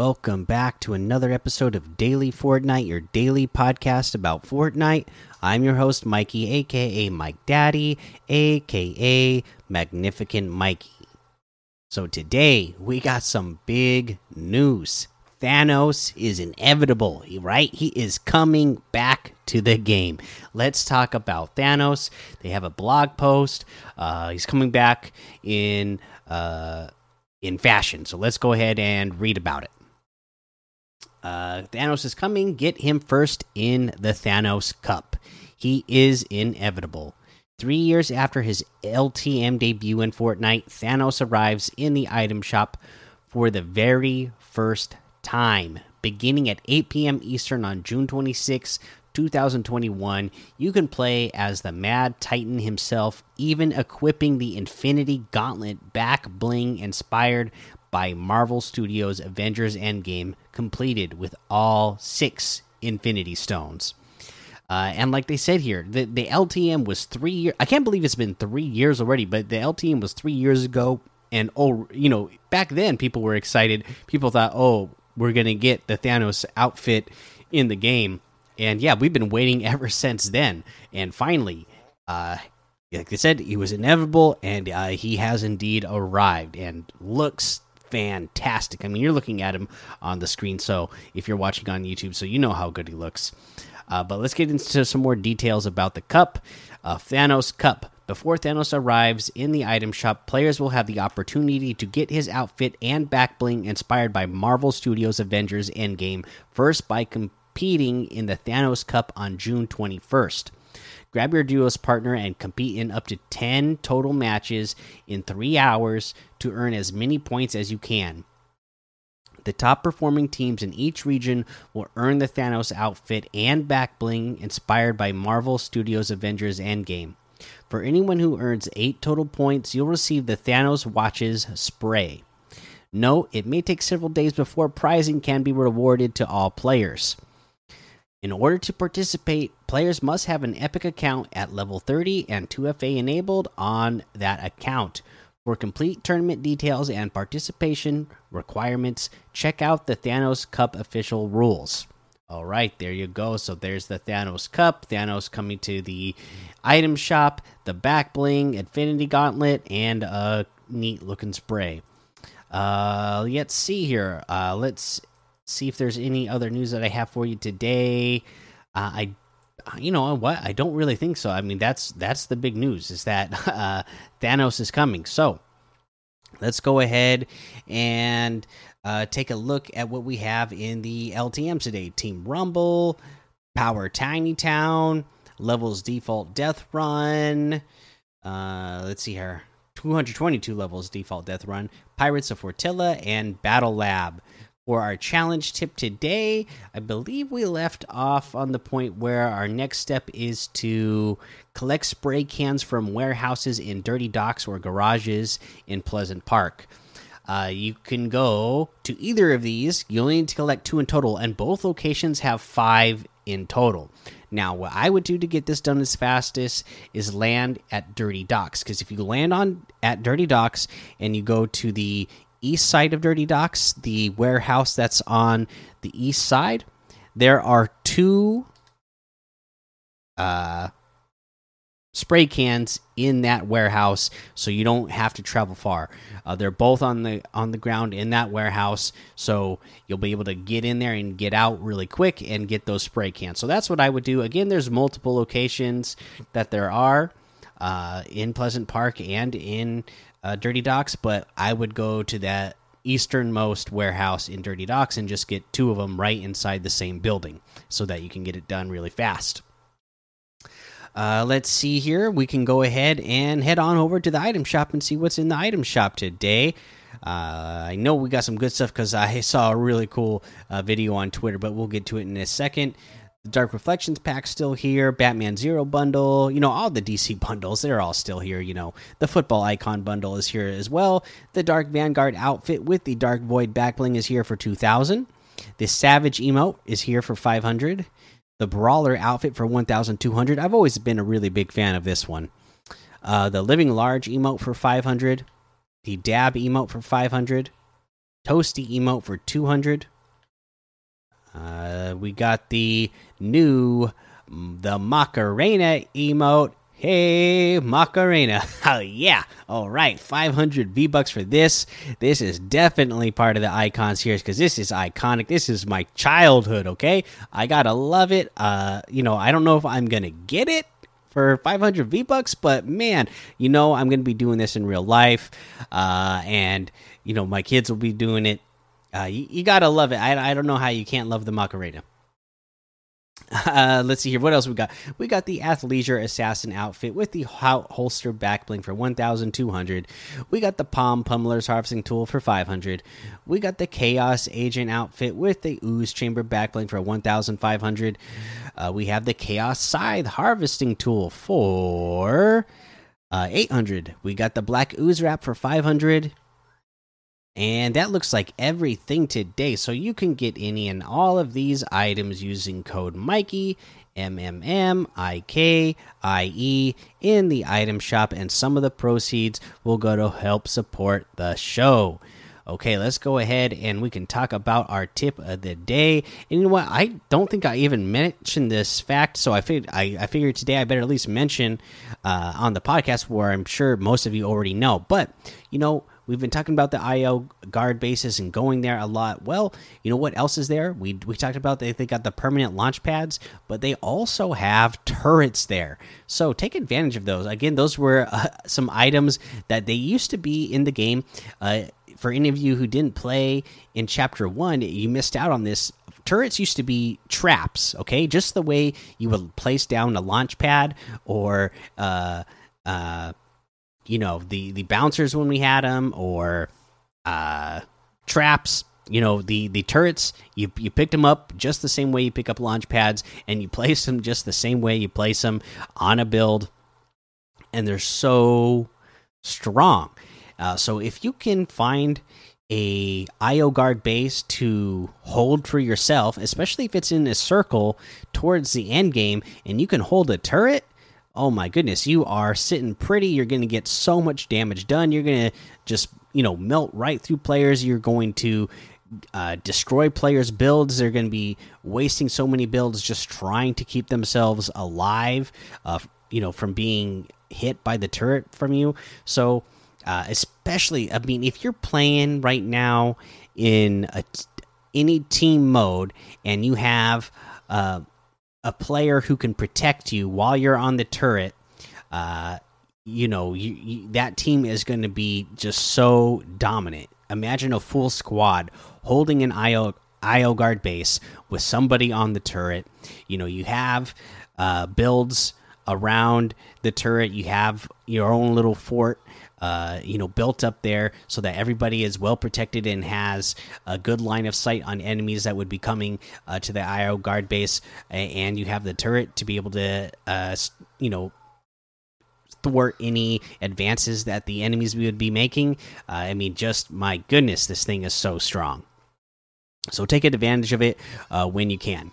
Welcome back to another episode of Daily Fortnite, your daily podcast about Fortnite. I'm your host, Mikey, aka Mike Daddy, aka Magnificent Mikey. So today we got some big news. Thanos is inevitable, right? He is coming back to the game. Let's talk about Thanos. They have a blog post. Uh, he's coming back in uh, in fashion. So let's go ahead and read about it. Uh, Thanos is coming. Get him first in the Thanos Cup. He is inevitable. Three years after his LTM debut in Fortnite, Thanos arrives in the item shop for the very first time. Beginning at 8 p.m. Eastern on June 26, 2021, you can play as the Mad Titan himself, even equipping the Infinity Gauntlet back bling inspired by Marvel Studios' Avengers Endgame, completed with all six Infinity Stones. Uh, and like they said here, the, the LTM was three years. I can't believe it's been three years already, but the LTM was three years ago. And oh, you know, back then people were excited. People thought, oh, we're gonna get the Thanos outfit in the game. And yeah, we've been waiting ever since then. And finally, uh, like they said, he was inevitable, and uh, he has indeed arrived, and looks fantastic. I mean, you're looking at him on the screen, so if you're watching on YouTube, so you know how good he looks. Uh, but let's get into some more details about the cup. Uh, Thanos Cup. Before Thanos arrives in the item shop, players will have the opportunity to get his outfit and back bling inspired by Marvel Studios' Avengers Endgame first by competing in the Thanos Cup on June 21st. Grab your duos partner and compete in up to 10 total matches in three hours to earn as many points as you can. The top performing teams in each region will earn the Thanos outfit and back bling inspired by Marvel Studios' Avengers Endgame. For anyone who earns 8 total points, you'll receive the Thanos Watches spray. Note, it may take several days before prizing can be rewarded to all players. In order to participate, players must have an Epic account at level 30 and 2FA enabled on that account. For complete tournament details and participation requirements, check out the Thanos Cup official rules. All right, there you go. So there's the Thanos Cup. Thanos coming to the item shop, the back bling, Infinity Gauntlet, and a neat looking spray. Uh, let's see here. Uh, let's see if there's any other news that I have for you today. Uh, I, you know what? I don't really think so. I mean, that's that's the big news is that uh, Thanos is coming. So let's go ahead and uh, take a look at what we have in the LTM today. Team Rumble, Power Tiny Town, Levels Default Death Run. Uh, let's see here. 222 levels default death run, Pirates of Fortilla, and Battle Lab for our challenge tip today. I believe we left off on the point where our next step is to collect spray cans from warehouses in dirty docks or garages in Pleasant Park. Uh, you can go to either of these. You only need to collect two in total, and both locations have five in total. Now, what I would do to get this done as fastest is land at Dirty Docks, because if you land on at Dirty Docks and you go to the east side of Dirty Docks, the warehouse that's on the east side, there are two uh, spray cans in that warehouse, so you don't have to travel far. Uh, they're both on the on the ground in that warehouse, so you'll be able to get in there and get out really quick and get those spray cans. So that's what I would do. Again, there's multiple locations that there are uh, in Pleasant Park and in uh, Dirty Docks, but I would go to that easternmost warehouse in Dirty Docks and just get two of them right inside the same building so that you can get it done really fast. Uh, let's see here. We can go ahead and head on over to the item shop and see what's in the item shop today. Uh, I know we got some good stuff because I saw a really cool uh, video on Twitter, but we'll get to it in a second. The Dark Reflections pack still here. Batman Zero bundle. You know, all the DC bundles, they're all still here. You know, the football icon bundle is here as well. The Dark Vanguard outfit with the Dark Void backbling is here for 2000. The Savage emote is here for 500. The Brawler outfit for 1200. I've always been a really big fan of this one. Uh, the Living Large emote for 500. The Dab emote for 500. Toasty emote for 200. Uh, we got the new the Macarena emote. Hey, Macarena. Oh, yeah. All right. 500 V Bucks for this. This is definitely part of the icons here because this is iconic. This is my childhood, okay? I gotta love it. Uh, you know, I don't know if I'm gonna get it for 500 V Bucks, but man, you know, I'm gonna be doing this in real life. Uh, and, you know, my kids will be doing it. Uh, you, you gotta love it. I, I don't know how you can't love the Macarena. Uh, let's see here. What else we got? We got the athleisure assassin outfit with the holster back bling for 1,200. We got the palm pummeler's harvesting tool for 500. We got the chaos agent outfit with the ooze chamber back bling for 1,500. Uh, we have the chaos scythe harvesting tool for uh, 800. We got the black ooze wrap for 500. And that looks like everything today. So you can get any and all of these items using code Mikey, M M M I K I E, in the item shop, and some of the proceeds will go to help support the show. Okay, let's go ahead and we can talk about our tip of the day. And you know what? I don't think I even mentioned this fact, so I figured I, I figured today I better at least mention uh, on the podcast where I'm sure most of you already know. But you know, We've been talking about the IO guard bases and going there a lot. Well, you know what else is there? We we talked about they they got the permanent launch pads, but they also have turrets there. So take advantage of those. Again, those were uh, some items that they used to be in the game. Uh, for any of you who didn't play in chapter one, you missed out on this turrets used to be traps okay just the way you would place down a launch pad or uh uh you know the the bouncers when we had them or uh traps you know the the turrets you you picked them up just the same way you pick up launch pads and you place them just the same way you place them on a build. And they're so strong. Uh, so if you can find a IO guard base to hold for yourself, especially if it's in a circle towards the end game, and you can hold a turret, oh my goodness, you are sitting pretty. You're going to get so much damage done. You're going to just, you know, melt right through players. You're going to uh, destroy players' builds. They're going to be wasting so many builds just trying to keep themselves alive, uh, you know, from being hit by the turret from you. So, uh, especially, I mean, if you're playing right now in a, any team mode and you have uh, a player who can protect you while you're on the turret, uh, you know, you, you, that team is going to be just so dominant. Imagine a full squad holding an IO IO guard base with somebody on the turret. You know, you have uh, builds around the turret. You have your own little fort uh, you know, built up there so that everybody is well protected and has a good line of sight on enemies that would be coming uh, to the IO guard base, and you have the turret to be able to, uh, you know, thwart any advances that the enemies would be making. Uh, I mean, just my goodness, this thing is so strong. So take advantage of it uh, when you can.